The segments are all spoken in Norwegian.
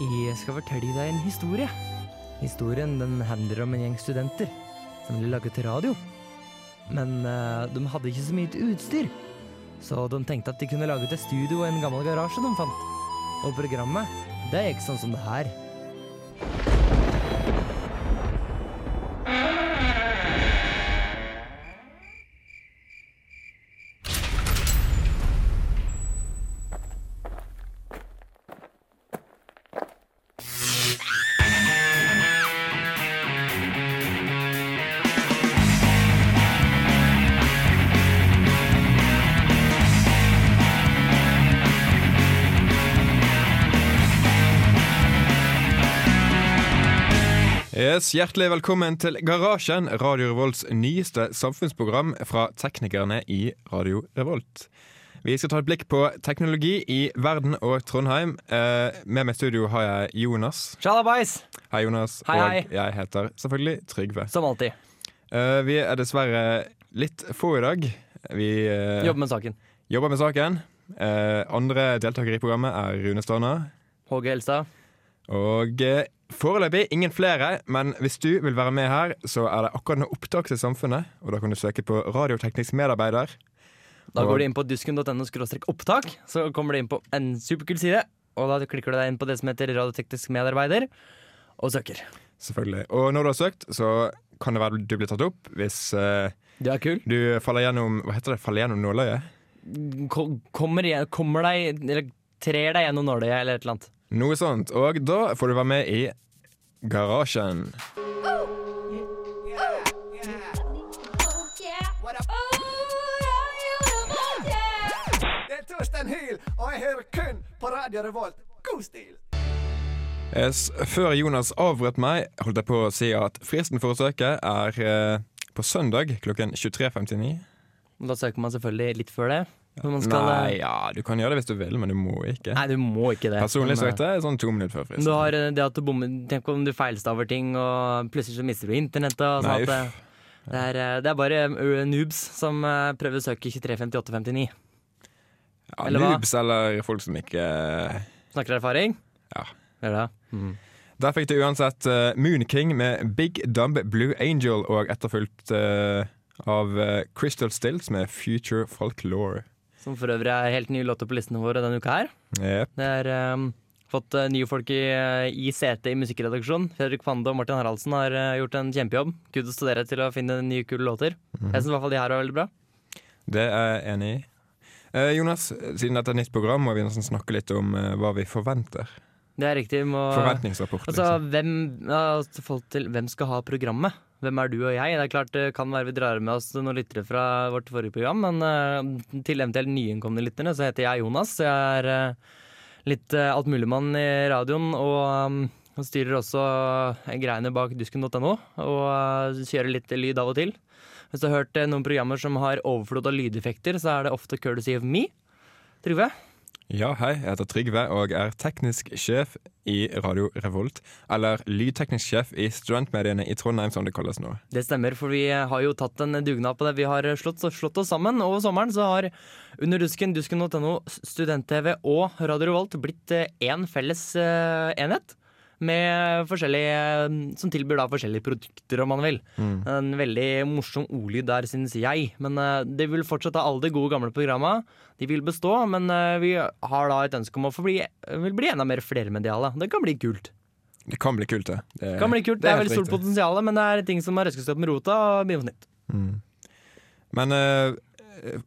Jeg skal fortelle deg en historie. Historien den handler om en gjeng studenter som ville lage til radio. Men uh, de hadde ikke så mye utstyr, så de tenkte at de kunne lage til studio i en gammel garasje de fant. Og programmet, det gikk sånn som det her. Yes, Hjertelig velkommen til Garasjen, Radio Revolts nyeste samfunnsprogram fra teknikerne i Radio Revolt. Vi skal ta et blikk på teknologi i verden og Trondheim. Eh, med meg i studio har jeg Jonas. Shalabais. Hei, Jonas. Hei, hei. Og jeg heter selvfølgelig Trygve. Som alltid. Eh, vi er dessverre litt få i dag. Vi eh, Jobber med saken. jobber med saken. Eh, andre deltakere i programmet er Rune Stana. Håge Helstad. Og eh, foreløpig ingen flere, men hvis du vil være med her, så er det akkurat nå opptak til Samfunnet, og da kan du søke på radioteknisk medarbeider. Da går du inn på dusken.no opptak, så kommer du inn på en superkul side. Og da klikker du deg inn på det som heter radioteknisk medarbeider, og søker. Selvfølgelig. Og når du har søkt, så kan det være du blir tatt opp hvis uh, Du er kul. du faller gjennom Hva heter det? Faller gjennom nåløyet? Kommer, kommer deg Eller trer deg gjennom nåløyet eller et eller annet. Noe sånt. Og da får du være med i Garasjen. Det er Torstein Hyl, og jeg hører kun på Radio Revolt. God stil! Yes, før Jonas avbrøt meg, holdt jeg på å si at fristen for å søke er eh, på søndag klokken 23.59. Da søker man selvfølgelig litt før det. Skal, Nei, ja, du kan gjøre det hvis du vil, men du må ikke. Nei, du må ikke det. Personlig så søkte jeg sånn to minutter før eh, fristen. Du har eh, det at du bommer Tenk om du feilstaver ting, og plutselig så mister du internettet. Og sånn Nei, uff. eh, det, er, eh, det er bare eh, noobs som eh, prøver å søke 235859. Ja, eller hva? noobs eller folk som ikke Snakker erfaring? Ja. Gjør det? Der fikk du uansett uh, Moon King med Big Dumb Blue Angel, og etterfulgt uh, av eh, Crystal Stills med Future Folklore. Som for øvrig er helt nye låter på listene våre denne uka her. Yep. Det er um, fått uh, nye folk i, eh, i setet i musikkredaksjonen. Fredrik Fande og Martin Haraldsen har uh, gjort en kjempejobb. Kudos til dere til å finne nye, kule låter. Mhm. Jeg syns i hvert fall de her var veldig bra. Det er jeg enig i. Jonas, siden dette er nytt program, må vi nesten snakke litt om hva vi forventer. Det er riktig. Må, Forventningsrapport. altså, Liksom. hvem, altså, folk til, hvem skal ha programmet? Hvem er du og jeg? Det er klart det kan være vi drar med oss noen lyttere fra vårt forrige program, men eh, til eventuelt nyinnkomne lytterne så heter jeg Jonas. Jeg er eh, litt uh, altmuligmann i radioen og um, styrer også eh, greiene bak dusken.no. Og eh, kjører litt lyd av og til. Hvis du har hørt eh, noen programmer som har overflod av lydeffekter, så er det ofte courtesy of me. Trygve? Ja, hei, jeg heter Trygve og er teknisk sjef i Radio Revolt. Eller lydteknisk sjef i studentmediene i Trondheim, som det kalles nå. Det stemmer, for vi har jo tatt en dugnad på det. Vi har slått, slått oss sammen. Over sommeren så har Under dusken, dusken.no, Student-TV og Radio Revolt blitt én felles eh, enhet. Med forskjellige, eh, som tilbyr da forskjellige produkter, om man vil. En veldig morsom ordlyd der, synes jeg. Men uh, det vil fortsatt ha alle de gode, gamle programma. De vil bestå, men uh, vi har da et ønske om å bli, vil bli enda mer flermediale. Det kan bli kult. Det kan bli kult, det. Det, kan bli kult, det er veldig stort potensial, men det er ting som må røskes opp med rota og begynne på nytt. Men uh,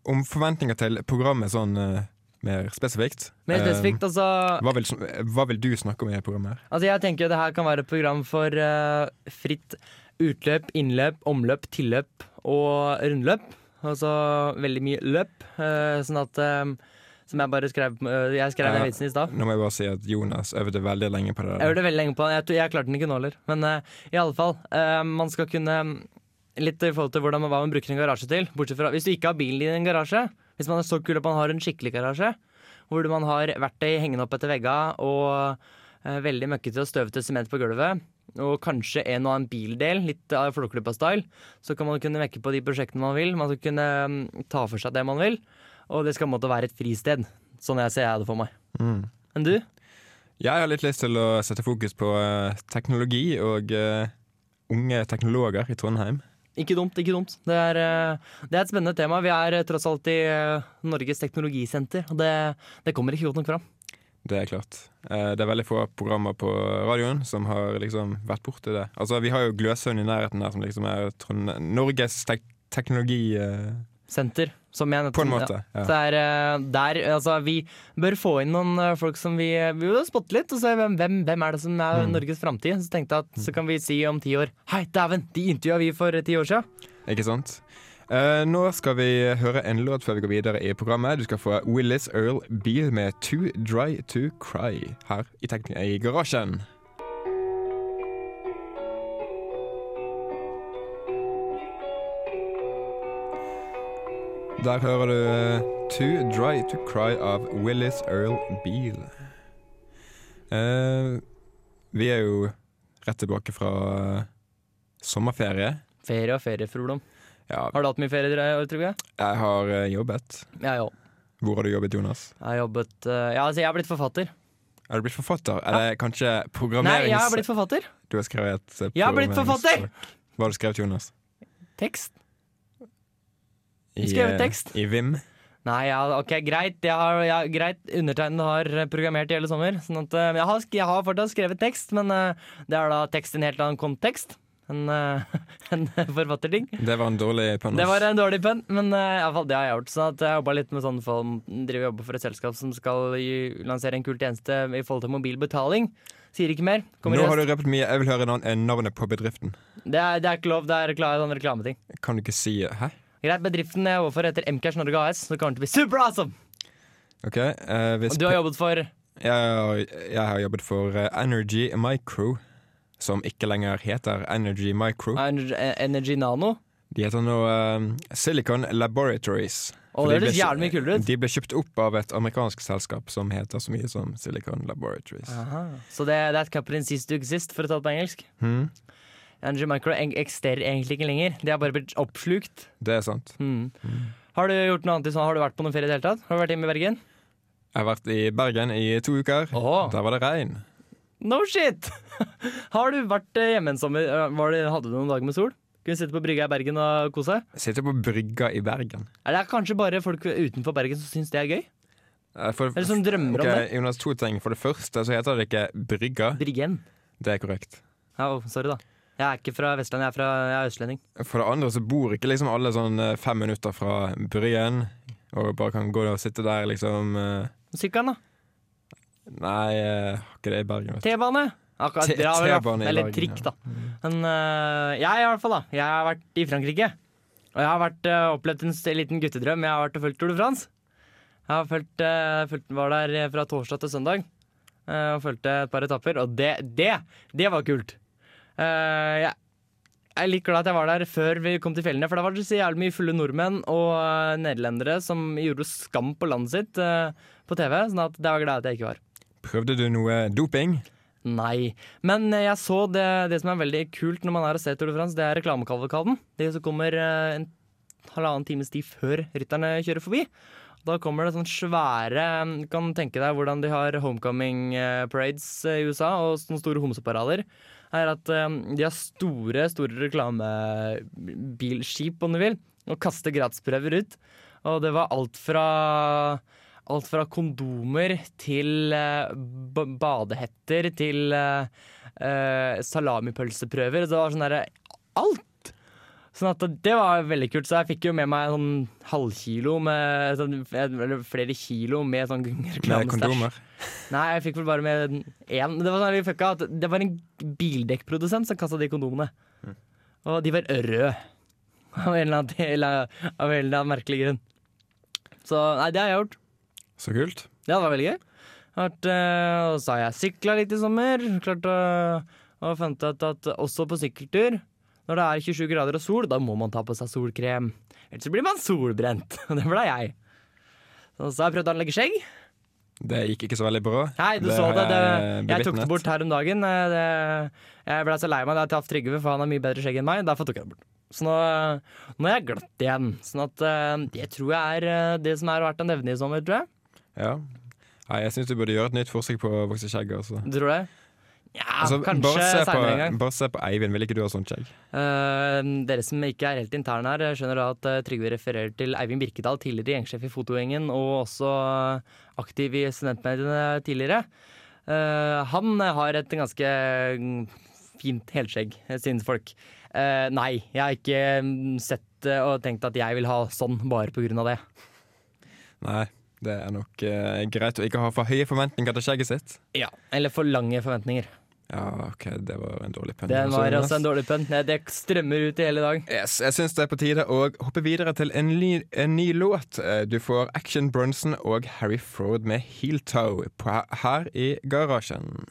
om forventninger til programmet sånn eh, mer spesifikt Mer eh, spesifikt, altså hva, vil, hva vil du snakke om i dette programmet? her? Altså jeg tenker det her kan være et program for uh, fritt utløp, innløp, omløp, tilløp og rundløp. Altså veldig mye løp. Uh, sånn at um, Som jeg bare skrev uh, Jeg skrev den vitsen i stad. Nå må jeg bare si at Jonas øvde veldig lenge på det. Jeg øvde veldig lenge på den. Jeg, jeg klarte den ikke nå heller. Men i alle fall. man skal kunne Litt i forhold til hvordan, hva man bruker en garasje til. Bortsett fra Hvis du ikke har bilen din i en garasje, hvis man er så kul at man har en skikkelig garasje, hvor man har verktøy hengende opp etter vegga og eh, veldig møkkete og støvete sement på gulvet, og kanskje en og annen bildel, litt av Flåklypa-style, så kan man kunne vekke på de prosjektene man vil. Man skal kunne mm, ta for seg det man vil, og det skal måtte være et fristed. Sånn jeg ser jeg det for meg. Mm. Enn du? Jeg har litt lyst til å sette fokus på eh, teknologi og uh, unge teknologer i Trondheim. Ikke dumt, ikke dumt. Det er, eh, det er et spennende tema. Vi er eh, tross alt i eh, Norges teknologisenter, og det, det kommer ikke godt nok fram. Det er klart. Det er veldig få programmer på radioen som har liksom vært borti det. Altså, Vi har jo Gløshaugen i nærheten der, som liksom er Norges tek teknologi... Senter, nettopp På en måte. Ja. Ja. Så er, eh, der, altså, vi bør få inn noen eh, folk som vi, vi vil spotte litt, og se hvem, hvem, er det som er Mm. Norges framtid. Så tenkte jeg at så kan vi si om ti år Hei, dæven, de intervjua vi for ti år siden. Ikke sant? Uh, nå skal vi høre en låt før vi går videre i programmet. Du skal få Willis Earl Beal med 'Too Dry To Cry' her i, i garasjen. Der hører du uh, 'Too Dry To Cry' av Willis Earl Beal. Uh, vi er jo rett tilbake fra uh, sommerferie. Ferie og ferie, fru Ja, Har du hatt mye ferie i år, tror jeg har eh, jobbet. Jeg òg. Hvor har du jobbet, Jonas? Jeg har jobbet eh, Ja, altså, jeg er blitt forfatter. Er du blitt forfatter? Er det kanskje programmerings... Nei, jeg har blitt forfatter. Du har skrevet programmerings... Jeg har blitt forfatter! Hva har du skrevet, Jonas? Tekst. I, Skrevet eh, tekst. I Vim? Nei, ja, ok, greit. Jeg har, jeg, greit. Undertegnede har programmert i hele sommer. Sånn at, eh, jeg, har, jeg har fortsatt skrevet tekst, men uh, det er da tekst i en helt annen kontekst En, uh, en forfatterting. Det var en dårlig pønn. Det var en dårlig pønn, men uh, fall det har jeg gjort. Så at jeg jobba litt med sånn form, driver jobber for et selskap som skal lansere en kul tjeneste i forhold til mobil betaling. Sier ikke mer. Kommer Nå har du røpet mye. Jeg vil høre navn- navnet på bedriften. Det, er, det er ikke lov, det er rekla- sånn reklameting. Kan du ikke si Hæ? Greit, bedriften jeg jobber for heter Mcash Norge AS, så det kommer til å bli super awesome! OK. uh, hvis du har jobbet for jeg, har, jeg har jobbet for eh, Energy Micro, som ikke lenger heter Energy Micro. Energy, Energy Nano. De heter nå uh, Silicon Laboratories. Oh, det høres jævlig mye kulere ut. De ble kjøpt opp av et amerikansk selskap som heter så mye som Silicon Laboratories. Aha. Så det, er et company cease to exist, for å ta det på engelsk. Hmm, Energy Michael eksisterer egentlig ikke lenger. De har bare blitt oppslukt. det er sant. Mm. Har du gjort noe annet i sånn? Har du vært på noen ferie i det hele tatt? Har du vært hjemme i Bergen? Jeg har vært i Bergen i to uker. Oh. Der var det regn. No shit! har du vært eh, hjemme en sommer? Var det, hadde du noen dager med sol? Kunne sitte på brygga i Bergen og kose deg? Sitte på brygga i Bergen. Er det kanskje bare folk utenfor Bergen som syns det er gøy? Eh, For, Eller som drømmer om det? Jonas, to ting. For det første så heter det ikke Brygga. Bryggen. Det er korrekt. Ja, sorry, da. Jeg er ikke fra Vestlandet, jeg er, fra, jeg er østlending. For det andre så bor ikke liksom alle sånn eh, fem minutter fra Bryen, Og bare kan gå og sitte der liksom eh, Sykkelen, da? Nei, eh, har ikke det i Bergen. T-bane? T-bane Eller trikk, da. Men uh, jeg i hvert fall, da. Jeg har vært i Frankrike. Og jeg har vært, uh, opplevd en liten guttedrøm. Jeg har vært og fulgt Tour de France. Jeg har fulgt, uh, fulgt, var der fra torsdag til søndag og fulgte et par etapper. Og det, det, det var kult. Eh, jeg, jeg er litt glad at jeg var der før vi kom til fjellene, for da var det så jævlig mye fulle nordmenn og uh, nederlendere som gjorde skam på landet sitt uh, på TV. Sånn at det var glad at jeg ikke var. Prøvde du noe doping? Nei. Men jeg så det, det som er veldig kult når man er og ser Tour de France, det er reklamekavalkaden. Det som kommer en halvannen times tid før rytterne kjører forbi. Da kommer det sånn svære Du kan tenke deg hvordan de har homecoming parades i USA, og sånne store homseparader. Er at eh, de har store store reklamebilskip, om du vil, og kaster gratisprøver ut. Og det var alt fra Alt fra kondomer til uh, badehetter til uh, uh, salamipølseprøver. Det var sånn derre alt! Sånn det var veldig kult. Så jeg fikk jo med meg sånn halvkilo med sånn, Eller flere kilo med sånn Med reklamestæsj. kondomer? Nei, jeg fikk vel bare med én. Det var sånn det var en bildekkprodusent som kasta de kondomene. Og de var røde. Av en eller annen, av en eller annen merkelig grunn. Så nei, det har jeg gjort. Så kult. Ja, det var veldig gøy. Vært, øh, og så har jeg sykla litt i sommer. Klart å og fant ut at også på sykkeltur, når det er 27 grader og sol, da må man ta på seg solkrem. Ellers blir man solbrent. Og det ble jeg. Så så har jeg prøvd å anlegge skjegg. Det gikk ikke så veldig bra. Nei, du så det. det jeg tok det bort her om dagen. Eh, Det, jeg ble så lei meg da jeg traff Trygve, for han har mye bedre skjegg enn meg. Derfor tok jeg det bort. Så nå, nå er jeg glatt igjen. Sånn at eh, det tror jeg er eh, det som er verdt å nevne i sommer, tror jeg. Ja. Nei, jeg syns du burde gjøre et nytt forsøk på å vokse skjegg. Altså. Du tror det? Ja, Altså, kanskje seinere en gang. bare se på Eivind, vil ikke du ha sånt skjegg? Uh, dere som ikke er helt interne her, skjønner da at eh, Trygve refererer til Eivind Birkedal, tidligere gjengsjef i Fotogjengen, og også eh, aktiv i studentmediene tidligere. Eh, han har et ganske mm, fint helskjegg, eh, synes folk. Eh, nei, jeg har ikke mm, sett eh, og tenkt at jeg vil ha sånn bare på grunn av det. Nei, det er nok eh, greit å ikke ha for høye forventninger til skjegget sitt. Ja. Eller for lange forventninger. Ja, OK, det var en dårlig pønn. Det var Jonas. også en dårlig pønn. Det- strømmer ut i hele dag. Yes, jeg syns det er på tide å hoppe videre til en ny, en ny låt. Eh, Du får Action Bronson og Harry Frode med Heel Toe her i garasjen.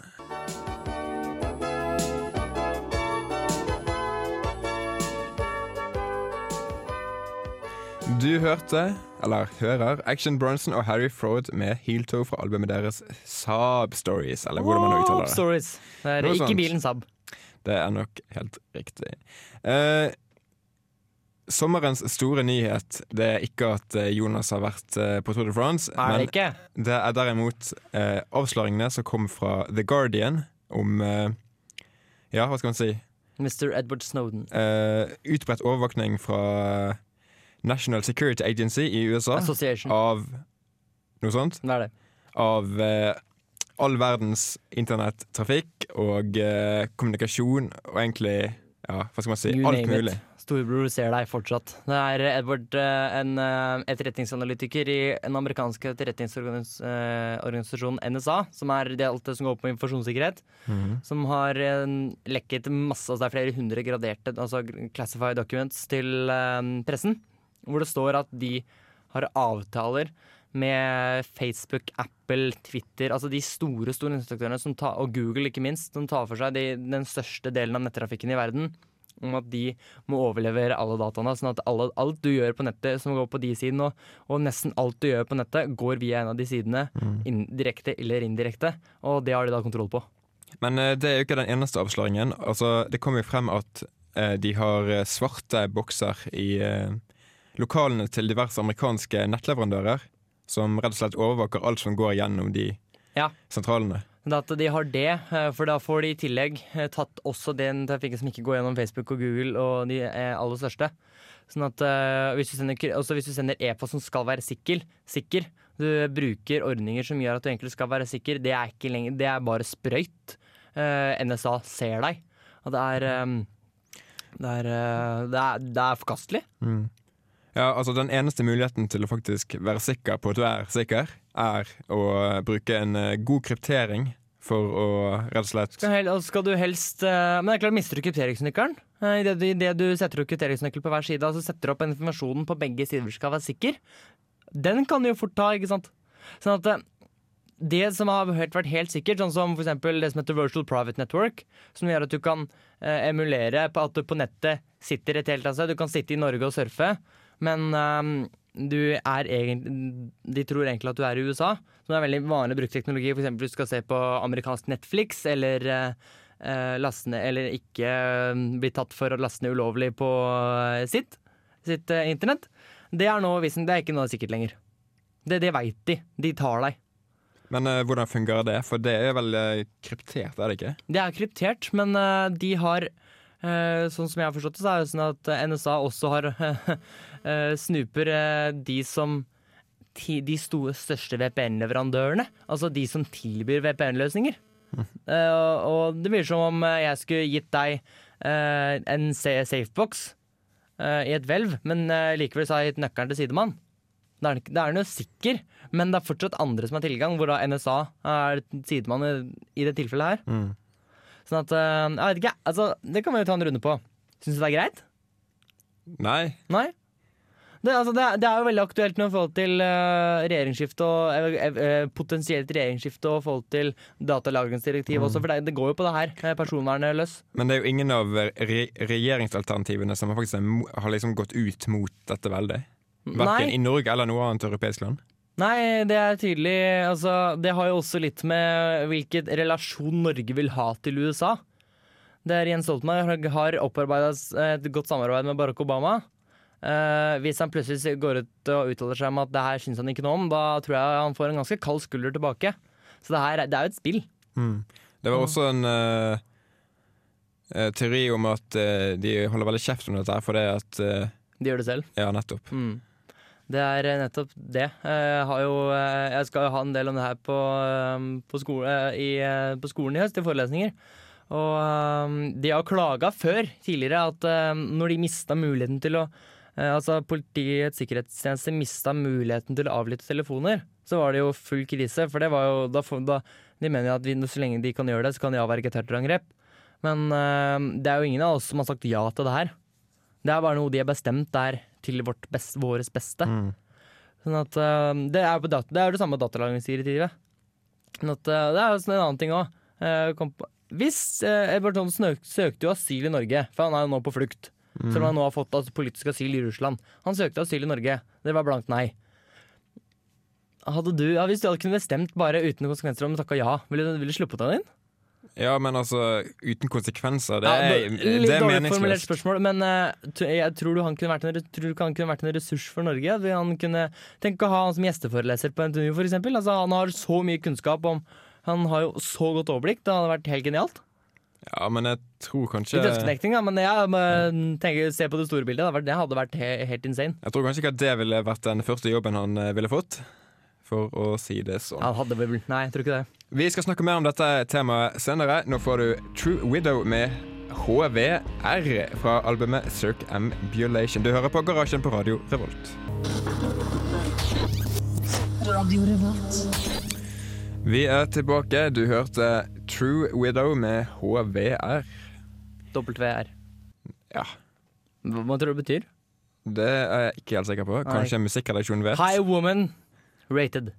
Du hørte, eller hører, Action Bronson og Harry Frode med Heeltoe fra albumet deres Saab Stories, eller hvordan man uttaler det. Stories. Det er Noe ikke sånt. bilen Saab. Det er nok helt riktig. Eh, sommerens store nyhet Det er ikke at eh, Jonas har vært eh, på Tour de France, Er det ikke? det er derimot eh, avsløringene som kom fra The Guardian om eh, Ja, hva skal man si? Mr. Edward Snowden. Eh, utbredt overvåkning fra National Security Agency i USA Association. av noe sånt. Det er det? Av eh, all verdens internettrafikk og eh, kommunikasjon og egentlig ja, hva skal man si, You alt mulig. it. Storebror ser deg fortsatt. Det er Edward, eh, en eh, etterretningsanalytiker i den amerikanske etterretningsorganisasjonen NSA, som er det alt det som går på informasjonssikkerhet, Mhm. som har eh, lekket masse, altså det er flere hundre graderte altså classified documents til eh, pressen, hvor det står at de har avtaler med Facebook, Apple, Twitter, altså de store store instruktørene som tar- og Google ikke minst, som tar for seg de, den største delen av nettrafikken i verden, om at de må overlevere alle dataene, sånn at alle, alt du gjør på nettet som går på de sidene, og, og nesten alt du gjør på nettet, går via en av de sidene, mm. direkte eller indirekte, og det har de da kontroll på. Men eh, det er jo ikke den eneste avsløringen. Altså, det kom jo frem at eh, de har eh, svarte bokser i eh, lokalene til diverse amerikanske nettleverandører, som rett og slett overvåker alt som går gjennom de Ja. sentralene. At de har det, eh, for da får de i tillegg eh, tatt også den trafikken som ikke går gjennom Facebook og Google og de eh, aller største. Sånn at uh, hvis du sender, hvis du sender e-post som skal være sikker, sikker, du bruker ordninger som gjør at du egentlig skal være sikker, det er ikke lenger, det er bare sprøyt. Uh, NSA ser deg. Og det er, um, det er, uh, det er, det er forkastelig. Ja, altså Den eneste muligheten til å faktisk være sikker på at du er sikker, er å bruke en eh, god kryptering for å rett og slett Skal, hel, skal du helst eh, Men det er klart, mister du krypteringsnøkkelen? Uh, Idet i det du setter opp krypteringsnøkkel på hver side, altså setter du opp informasjonen på begge sider skal være sikker, den kan du jo fort ta, ikke sant? Sånn at eh, det som har vært helt sikkert, sånn som for det som heter Virtual Private Network, som gjør at du kan eh, emulere på at du på nettet sitter et helt annet sted. Du kan sitte i Norge og surfe, men eh, du er egentlig De tror egentlig at du er i USA. Som er veldig vanlig brukt teknologi. Eksempel hvis du skal se på amerikansk Netflix, eller eh, laste ned Eller ikke eh, bli tatt for å laste ned ulovlig på eh, sitt, sitt eh, internett. Det er, nå, visen- det er ikke noe sikkert lenger. Det, det veit de. De tar deg. Men uh, hvordan fungerer det? For det er vel uh, kryptert, er det ikke? Det er kryptert, men uh, de har Sånn som jeg har forstått det, så er det sånn at eh, NSA også har eh, snuper eh, de som De største VPN-leverandørene. Altså de som tilbyr VPN-løsninger. Mm. og, det blir som om eh, jeg skulle gitt deg eh, en safebox eh, i et hvelv, men eh, likevel så har jeg gitt nøkkelen til sidemann. Da er den jo sikker, men det er fortsatt andre som har tilgang, hvor da NSA er sidemann i, i det tilfellet her. Sånn at eh, Jeg vet ikke, altså, det kan vi jo ta en runde på. Syns du det er greit? Nei. Nei? Det, altså, det, er- det er jo veldig aktuelt nå i forhold til uh, regjeringsskifte og uh, uh, potensielt regjeringsskifte og forhold til datalagringsdirektiv også, for det, det går jo på det her, personvernet løs. Men det er jo ingen av re regjeringsalternativene som har faktisk har liksom gått ut mot dette veldig. Verken i Norge eller noe annet europeisk land. Nei, det er tydelig altså, Det har jo også litt med hvilken relasjon Norge vil ha til USA. Der Jens Stoltenberg har opparbeida et godt samarbeid med Barack Obama. Eh, hvis han plutselig går ut og uttaler seg om at det her syns han ikke noe om, da tror jeg han får en ganske kald skulder tilbake. Så det her det er jo et spill. Mm. Det var også en eh, teori om at uh, de holder veldig kjeft om dette fordi at uh, De gjør det selv. Ja, nettopp. Mm. Det er eh, nettopp det. Jeg, har jo, eh, jeg skal jo ha en del om det her på, eh, på, skole, eh, i, eh, på skolen i høst, i forelesninger. Og eh, de har klaga før, tidligere, at eh, når de mista muligheten til å eh, Altså Politiets sikkerhetstjeneste mista muligheten til å avlytte telefoner, så var det jo full krise. For det var jo da, da De mener at vi, så lenge de kan gjøre det, så kan de avverge terrorangrep. Men eh, det er jo ingen av oss som har sagt ja til det her. Det er bare noe de har bestemt der til vårt best, våres beste. Mm. Sånn at uh, det, er det er det samme datalagringsdirektivet. Sånn at eh, det er jo sånn en annen ting òg. hvis uh, Edvard Thomsen søkte jo asyl i Norge, for han er jo nå på flukt. Selv om han nå har fått altså, politisk asyl i Russland. Han søkte asyl i Norge. Det var blankt nei. Du, ja, Hvis du hadde kunnet bestemt bare uten konsekvenser om du takka ja, ville du, ville du sluppet han inn? Ja, men altså, uten konsekvenser. Det Ja, er, litt det er dårlig formulert spørsmål, men uh, jeg tror du han kunne vært en, tror han kunne vært en ressurs for Norge. Vil Han kunne, tenk å ha han som gjesteforeleser på NTNU, eksempel. Altså, han har så mye kunnskap om Han har jo så godt overblikk. Det hadde vært helt genialt. Ja, men jeg tror kanskje kanskje dødsbeknekting, da, men jeg men, tenker, se på det store bildet. Det hadde vært, det he, helt insane. Jeg tror kanskje ikke at det ville vært den første jobben han eh, ville fått. For å si det sånn. Han hadde vel Nei, jeg tror ikke det. Vi skal snakke mer om dette temaet senere. Nå får du True Widow med HVR fra albumet Circambulation. Du hører på Garasjen på Radio Revolt. Vi er tilbake. Du hørte True Widow med HVR. WR. Ja, hva tror du det betyr? det er jeg ikke helt sikker på. Kanskje musikkredaksjonen vet. High woman rated.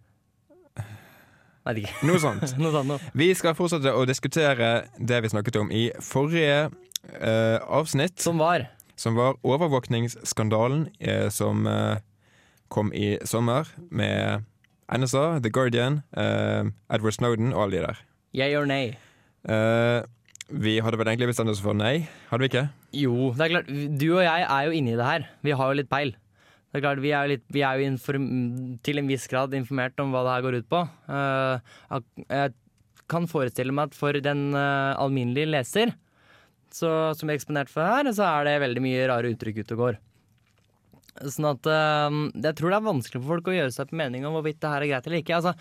Nei, ikke. Noe sånt. Noe sånt noe. Vi skal fortsette å diskutere det vi snakket om i forrige uh, avsnitt. Som var. som var overvåkningsskandalen uh, som uh, kom i sommer med NSA, The Guardian, Edward Snowden og alle de der. Or nay? Eh, vi hadde vel egentlig bestemt oss for nei, hadde vi ikke? Jo, det er klart. Du og jeg er jo inni det her. Vi har jo litt peil. Det er klart, Vi er jo, litt, vi er jo til en viss grad informert om hva det her går ut på. Uh, jeg kan forestille meg at for den uh, alminnelige leser, så, som er eksponert for her, så er det veldig mye rare uttrykk ute og går. Sånn at uh, Jeg tror det er vanskelig for folk å gjøre seg på mening om hvorvidt det her er greit eller ikke. Altså,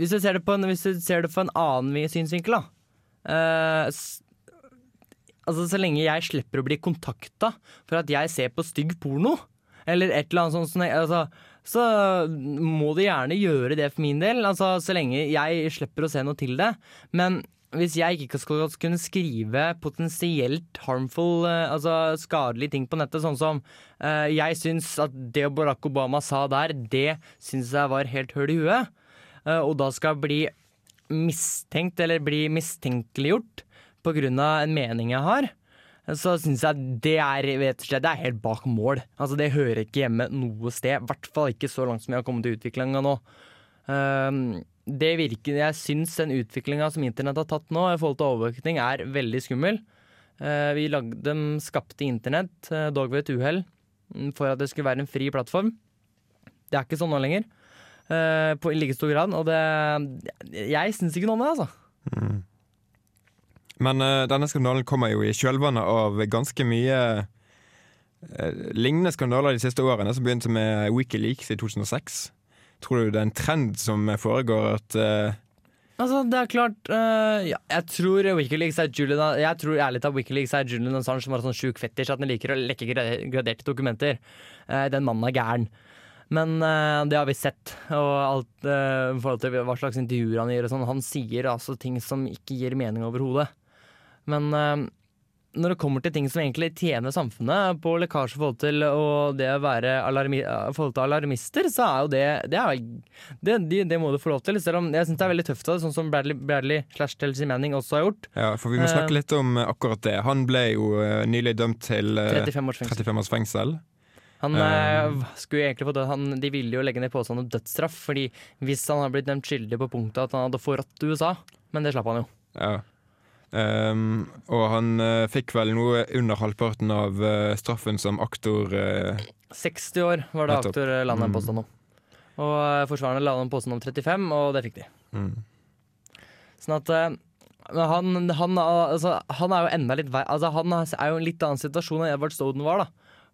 hvis du ser det på en, det på en annen vi- synsvinkel, da. Altså Så lenge jeg slipper å bli kontakta for at jeg ser på stygg porno, eller et eller annet sånt, altså, så må du gjerne gjøre det for min del. Altså Så lenge jeg slipper å se noe til det. Men hvis jeg ikke skal kunne skrive potensielt harmful, eh, altså skadelige ting på nettet, sånn som uh, jeg syns at det Barack Obama sa der, det syns jeg var helt høl i huet, uh, og da skal bli mistenkt eller bli mistenkeliggjort på grunn av en mening jeg har, så syns jeg det er, vet du, det er helt bak mål. Altså Det hører ikke hjemme noe sted. I hvert fall ikke så langt som jeg har kommet i utviklinga nå. Um, det virker, Jeg syns den utviklinga som internett har tatt nå, i forhold til overvåkning, er veldig skummel. Uh, vi lagde, de skapte internett, uh, dog ved et uhell, mm, for at det skulle være en fri plattform. Det er ikke sånn nå lenger. Uh, på like stor grad. Og det Jeg syns ikke noe om det, altså. Men uh, denne skandalen kommer jo i kjølvannet av ganske mye uh, lignende skandaler de siste årene, som begynte med Wikileaks i 2006. Tror du det er en trend som foregår at uh, Altså, det er klart uh, ja, Jeg tror Wikileaks er Julian Jeg tror ærlig talt Wikileaks er Julian Assange som har sånn sjuk fetisj at han liker å lekke graderte dokumenter. Uh, den mannen er gæren. Men uh, det har vi sett, og alt i forhold til hva slags intervjuer han gir og sånn. Han sier altså ting som ikke gir mening overhodet. Men øh, når det kommer til ting som egentlig tjener samfunnet på lekkasje i forhold til det å være alarmi forhold til alarmister, så er jo det Det, er, det, det, det må du få lov til. Selv om jeg syns det er veldig tøft av det, sånn som Bradley, Bradley slash Chelsea Manning også har gjort. Ja, for vi må Eh. snakke litt om eh, akkurat det. Han ble jo eh, nylig dømt til eh, 35 års fengsel. 35 års fengsel. Han uh, eh, skulle egentlig få død, han, De ville jo legge ned påstand om dødsstraff, fordi hvis han hadde blitt dømt skyldig på punktet at han hadde forrådt USA, men det slapp han jo. Ja. Um, og han uh, fikk vel noe under halvparten av uh, straffen som aktor uh, 60 år var det aktor landet en Mm. påstand om. Og uh, forsvarerne la en påstand om 35, og det fikk de. mm. Sånn at eh, han, han, altså, han er jo enda litt vei, altså, Han er jo en litt annen situasjon enn Edward Snowden var. da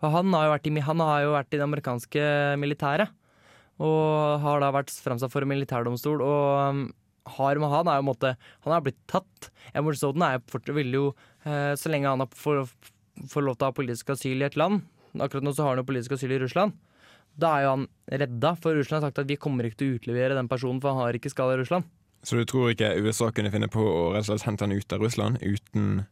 Og Han har jo vært i, han har jo vært i det amerikanske militæret. Og har da vært framsatt for en militærdomstol. Og um, har, med han er jo en måte Han er blitt tatt. Edward Snowden er fortsatt vil jo eh, Så lenge han får lov til å ha politisk asyl i et land Akkurat nå så har han jo politisk asyl i Russland. Da er jo han redda, for Russland har sagt at vi kommer ikke til å utlevere den personen, for han har ikke skade i Russland. Så du tror ikke USA kunne finne på å rett og slett hente han ut av Russland uten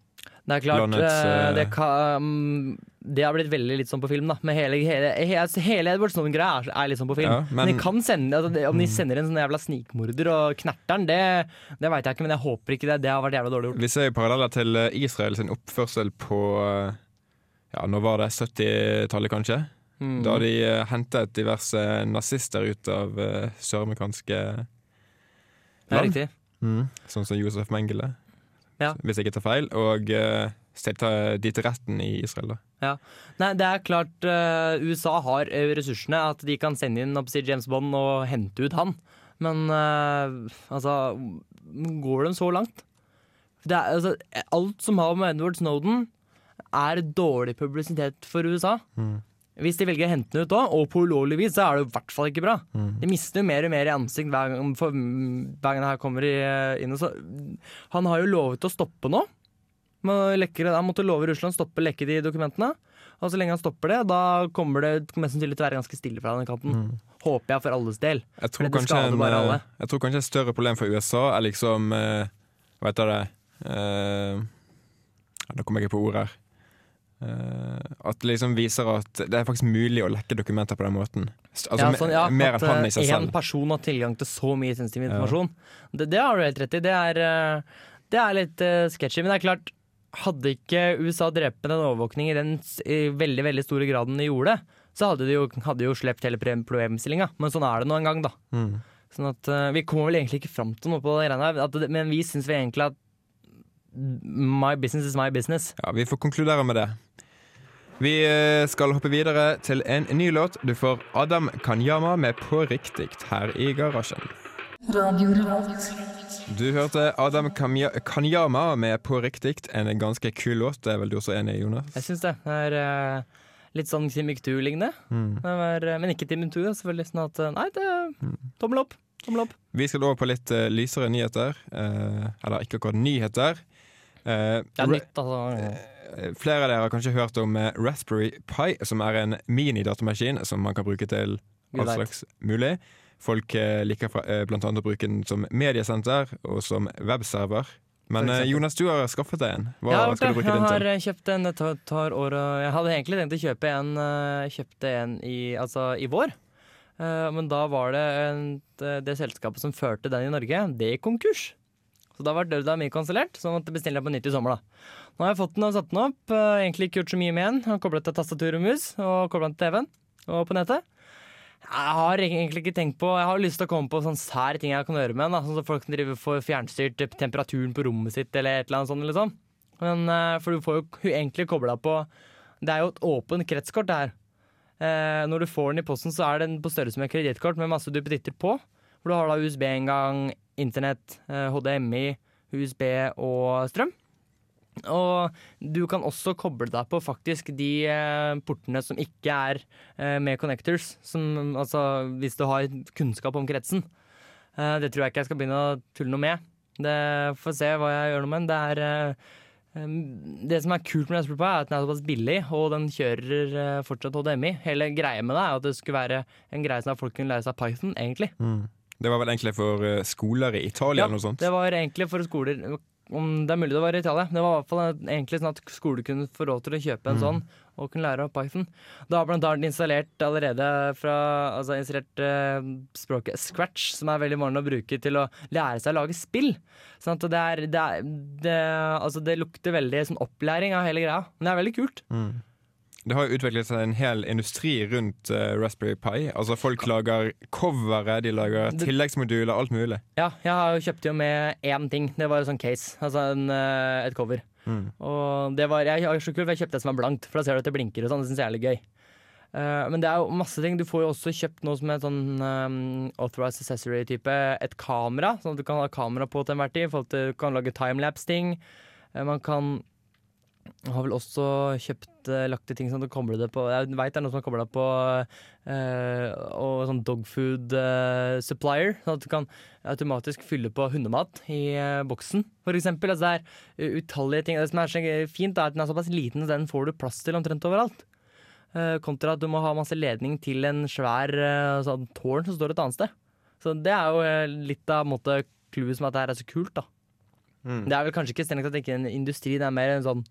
Det er klart, Landets, eh, eh, det, kan, mm, det har blitt veldig litt sånn på film, da. Men hele, hele, he- hele Edward Snowden-greia er, er litt sånn på film. Ja, men, men- de kan sende, altså, om de sender en sånn jævla snikmorder og knerter'n, det, det veit jeg ikke, men jeg håper ikke det. Det har vært jævla dårlig gjort. Vi ser paralleller til Israels Israel sin oppførsel på eh, Ja, nå var det 70-tallet, kanskje? Mm. Da de eh, hentet diverse nazister ut av uh, søramerikanske det er riktig. mm. Sånn som Josef Mengele, Ja. hvis jeg ikke tar feil. Og uh, sette de til retten i Israel, da. Nei, det er klart uh, USA har eh, ressursene, at de kan sende inn oppsi James Bond og hente ut han. Men uh, altså Går de så langt? Det er, altså, alt som har med Edward Snowden, er dårlig publisitet for USA. Mm. Hvis de velger å hente den ut da, og på ulovlig vis, så er det i hvert fall ikke bra. Mm. De mister jo mer og mer i ansikt hver gang, for, hver gang det her kommer i, inn. Og så, han har jo lovet å stoppe nå. Men han måtte love Russland å stoppe lekket i dokumentene. Og så lenge han stopper det, da kommer det mest sannsynlig til å være ganske stille fra den kanten. Mm. Håper jeg for alles del. Jeg tror, det kanskje en, bare alle. eh, jeg tror kanskje et større problem for USA er liksom eh, Hva heter det Eh, Nå kommer jeg ikke på ordet her. Eh, at det liksom viser at det er faktisk mulig å lekke dokumenter på den måten. Altså, ja, sånn, ja, mer enn han i seg selv. en selv. person har tilgang til så mye sensitiv informasjon. Det, det har du helt rett i. Det er, eh, det er litt uh, sketchy. Men det er klart, hadde ikke USA drept med den overvåkningen i den i veldig veldig store graden de gjorde, så hadde de jo, hadde jo sluppet hele problem- problemstillinga. Men sånn er det nå en gang, da. Mm. Sånn at uh, Vi kommer vel egentlig ikke fram til noe på det greiene her, men vi syns egentlig at my business is my business. Ja, Vi får konkludere med det. Vi eh, skal hoppe videre til en ny låt. Du får Adam Kanyama med 'På riktig' her i garasjen. Du hørte Adam Kanyama med 'På riktig'. en ganske kul låt. Det er vel du også enig i, Jonas? Jeg syns det. Det er eh, litt sånn Timbuktu-lignende. Mm. Eh, Men ikke Timbuktu, selvfølgelig. Sånn at, nei, det er tommel opp. Tommel opp. Vi skal over på litt uh, lysere nyheter. Uh, eller ikke akkurat nyheter. Uh, Det er nytt, altså. Flere av dere har kanskje hørt om eh, Raspberry Pi, som er en minidatamaskin som man kan bruke til all slags mulig. Folk eh, liker fra, eh, blant annet å bruke den som mediesenter og som webserver. Men. Jonas, du har skaffet deg en. Hva ja, skal du bruke den til? til? har kjøpt en tar, tar år, og Jeg hadde egentlig tenkt å kjøpe en, kjøpte en i, altså, i vår. Eh, men da var det en, det, det selskapet som førte den i Norge, det gikk konkurs. Så da var døra mi kansellert, så måtte bestille den på nytt i sommer. da Nå har jeg fått den og satt den opp. eh, egentlig ikke gjort så mye med den. Har Koblet til tastatur og mus og koblet til TV-en og på nettet. Jeg har egentlig ikke tenkt på Jeg har lyst til å komme på sånne sære ting jeg kan gjøre med den. Sånn som folk som driver for fjernstyrt temperaturen på rommet sitt eller et eller annet sånt. Liksom. Men, eh, for du får jo egentlig kobla på Det er jo et åpent kretskort, det her. Eh, når du får den i posten, så er den på størrelse med kredittkort med masse duppeditter på. Hvor du har da USB-inngang, internett, eh, HDMI, USB og strøm. Og du kan også koble deg på faktisk de eh, portene som ikke er eh, med connectors. Som, altså hvis du har kunnskap om kretsen. Eh, det tror jeg ikke jeg skal begynne å tulle noe med. Det Får se hva jeg gjør noe med. Det eh, det som er kult med Raspberry Pi, er at den er såpass billig, og den kjører eh, fortsatt HDMI. Hele greia med det er at det skulle være en greie som folk kunne lære seg Python, egentlig. Mm. Det var vel egentlig for eh, skoler i Italia eller noe sånt? Det var egentlig for skoler om Det er mulig det var i Italia. Det var i hvert fall egentlig sånn at skoler kunne få råd til å kjøpe en Mm. sånn og kunne lære av Python. Da har blant annet installert allerede fra Altså installert eh, språket Scratch, som er veldig vanlig å bruke til å lære seg å lage spill. Sånn at det er, det, er, det, altså det lukter veldig sånn opplæring av hele greia. Men det er veldig kult. Mm. Det har jo utviklet seg en hel industri rundt uh, Raspberry Pi. Altså Folk lager covere, de lager tilleggsmoduler, alt mulig. Ja, jeg har jo kjøpt jo med én ting. Det var en sånn case. Altså en, uh, et cover. Mm. Og det var, jeg, jeg, jeg kjøpte det som er blankt, for da ser du at det blinker og sånn. Det syns jeg er litt gøy. Uh, men det er jo masse ting. Du får jo også kjøpt noe som er sånn um, authorized accessory-type. Et kamera, sånn at du kan ha kamera på til enhver tid. Du kan lage timelapse-ting. Uh, man kan har vel også kjøpt uh, lagt til ting som kobler det på Jeg veit det er noe som har kobla på eh, og sånn dogfood eh, supplier. Sånn at du kan automatisk fylle på hundemat i eh, boksen, for eksempel. Altså, det er uh, utallige ting. Det som er så fint, er at den er såpass liten, så den får du plass til omtrent overalt. Eh, kontra at du må ha masse ledning til en svær eh, sånn tårn som står et annet sted. Så det er jo eh, litt av måte clouet som at det her er så kult, da. Mm. Det er vel kanskje ikke strengt tatt ikke en industri, det er mer en sånn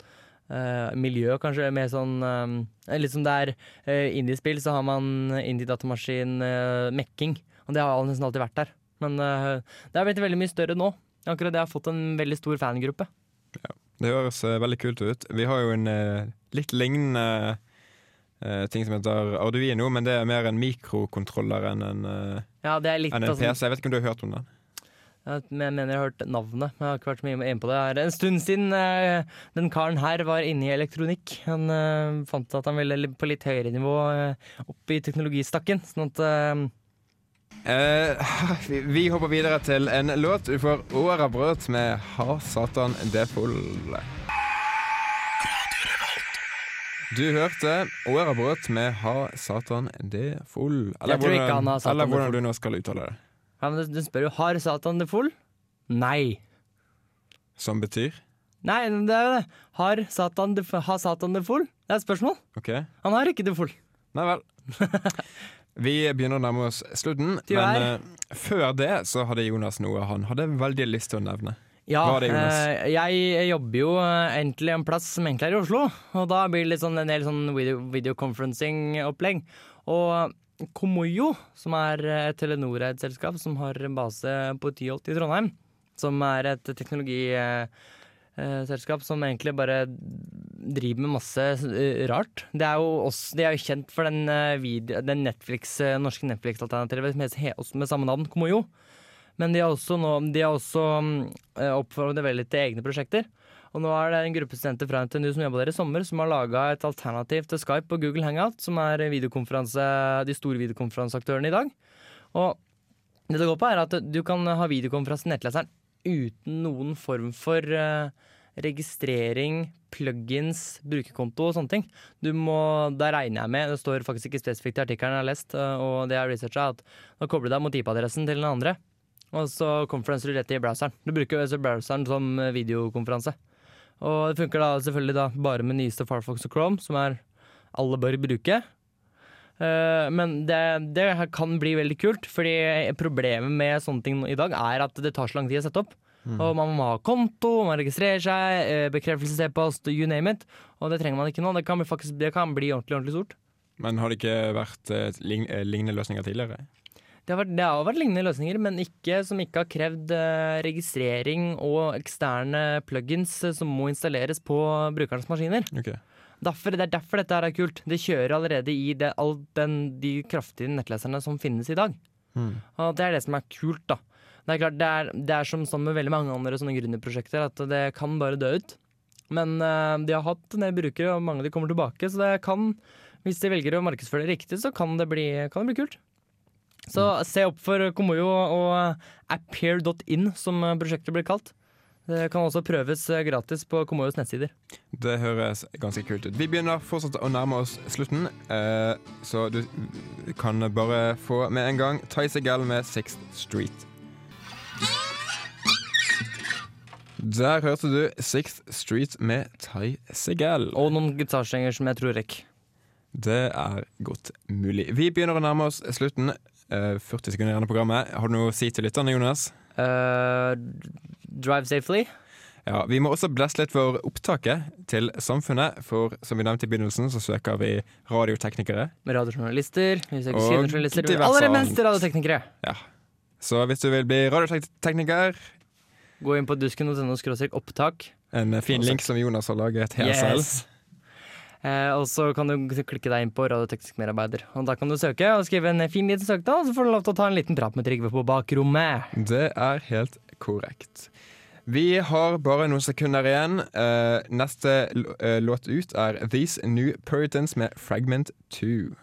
Uh, miljø, kanskje. Mer sånn eh, Litt som det er uh, indiespill, så har man indie-datamaskin uh. Og det har nesten alltid vært der. Men uh, det har blitt veldig mye større nå. Akkurat det har fått en veldig stor fangruppe. Det høres veldig kult ut. Vi har jo en litt lignende ting som heter Arduino, men det er mer en mikrokontroller enn en, Ja, det er litt enn en altså, PC. Jeg vet ikke om du har hørt om den? Jeg mener jeg har hørt navnet, men jeg har ikke vært så mye inne på det. Det er en stund siden eh, den karen her var inne i elektronikk. Han eh, fant at han ville på litt høyere nivå eh, opp i teknologistakken. Sånn at uh, vi, vi hopper videre til en låt. Du får Åra brøt med 'Ha satan det full'. Du hørte Åra brøt med 'Ha satan det full'. Jeg tror ikke han har satan eller hvordan du nå skal uttale det. Ja, men du, du spør jo har Satan det full? Nei. Som betyr Nei, det er jo det. Har Satan det, har Satan det full? Det er et spørsmål. Okay. Han har ikke det full. Nei vel. Vi begynner å nærme oss slutten, Tyvær. men eh, før det så hadde Jonas noe han hadde veldig lyst til å nevne. Ja, Hva er det, Jonas? Uh, jeg jobber jo eh, egentlig en plass som egentlig er i Oslo. Og da blir det litt sånn en del sånn video, videoconferencing-opplegg. Og Komoyo, som er et Telenor-eid selskap som har base på Tyholt i Trondheim, som er et teknologiselskap som egentlig bare driver med masse eh, rart. Det er jo også, De er kjent for den, eh, video, den Netflix, eh, norske Netflix-alternativet med, med samme navn, Komoyo. Men de har også, de har også eh, oppfordret veldig til egne prosjekter. Og nå er det en gruppe studenter fra NTNU som jobber der i sommer, som har laga et alternativ til Skype og Google Hangout, som er de store videokonferanseaktørene i dag. Og det det går på, er at du kan ha videokonferanse i nettleseren uten noen form for eh, registrering, plugins, brukerkonto og sånne ting. Du må, Da regner jeg med, det står faktisk ikke spesifikt i artikkelen jeg har lest, eh, og det jeg har researcha, at da kobler du deg mot IP-adressen til den andre. Og så konferanser du rett i browseren. Du bruker browseren som eh, videokonferanse. Og det funker da selvfølgelig da bare med nyeste Firefox og Chrome, som er alle bør bruke. Eh, men det, det kan bli veldig kult, fordi problemet med sånne ting i dag er at det tar så lang tid å sette opp. Og man må ha konto, man registrerer seg, eh, bekreftelse-e-post, you name it. Og det trenger man ikke nå. Det kan bli, faktisk, det kan bli ordentlig, ordentlig stort. Men har det ikke vært eh, lignende løsninger tidligere? Det har, vært, det har vært lignende løsninger, men ikke, som ikke har krevd eh, registrering og eksterne plugins eh, som må installeres på brukernes maskiner. Okay. Derfor, det er derfor dette her er kult. Det kjører allerede i det, all den, de kraftige nettleserne som finnes i dag. Mm. Og det er det som er kult, da. Det er klart, det er, det er som sånn med veldig mange andre sånne gründerprosjekter, at det kan bare dø ut. Men uh, de har hatt en del brukere, og mange av de kommer tilbake, så det kan, hvis de velger å markedsføre det riktig, så kan det bli, kan det bli kult. Så se opp for Komoyo og appear.in, som prosjektet blir kalt. Det kan også prøves gratis på Komoyos nettsider. Det høres ganske kult ut. Vi begynner fortsatt å nærme oss slutten, eh, så du kan bare få med en gang Tice Gal med Sixth Street. Der hørte du Sixth Street med Ty Segal. Og noen gitarstrenger som jeg tror rekker. Det er godt mulig. Vi begynner å nærme oss slutten. Eh, 40 sekunder igjen av programmet. Har du noe å si til lytterne, Jonas? Uh, drive safely. Ja, Vi må også bleste litt for opptaket til Samfunnet, for som vi nevnte i begynnelsen, så søker vi radioteknikere. Med radiojournalister. Vi søker sidejournalister. Aller mest radioteknikere. Ja. Så hvis du vil bli radiotekniker, Gå inn på dusken.no opptak. en fin link som Jonas har laget helt selv. Eh, og så kan du klikke deg inn på radioteknisk medarbeider. Og Da kan du søke og skrive en fin liten søknad, så får du lov til å ta en liten prat med Trygve på bakrommet. Det er helt korrekt. Vi har bare noen sekunder igjen. Eh, neste eh, låt ut er These New Puritans med Fragment 2.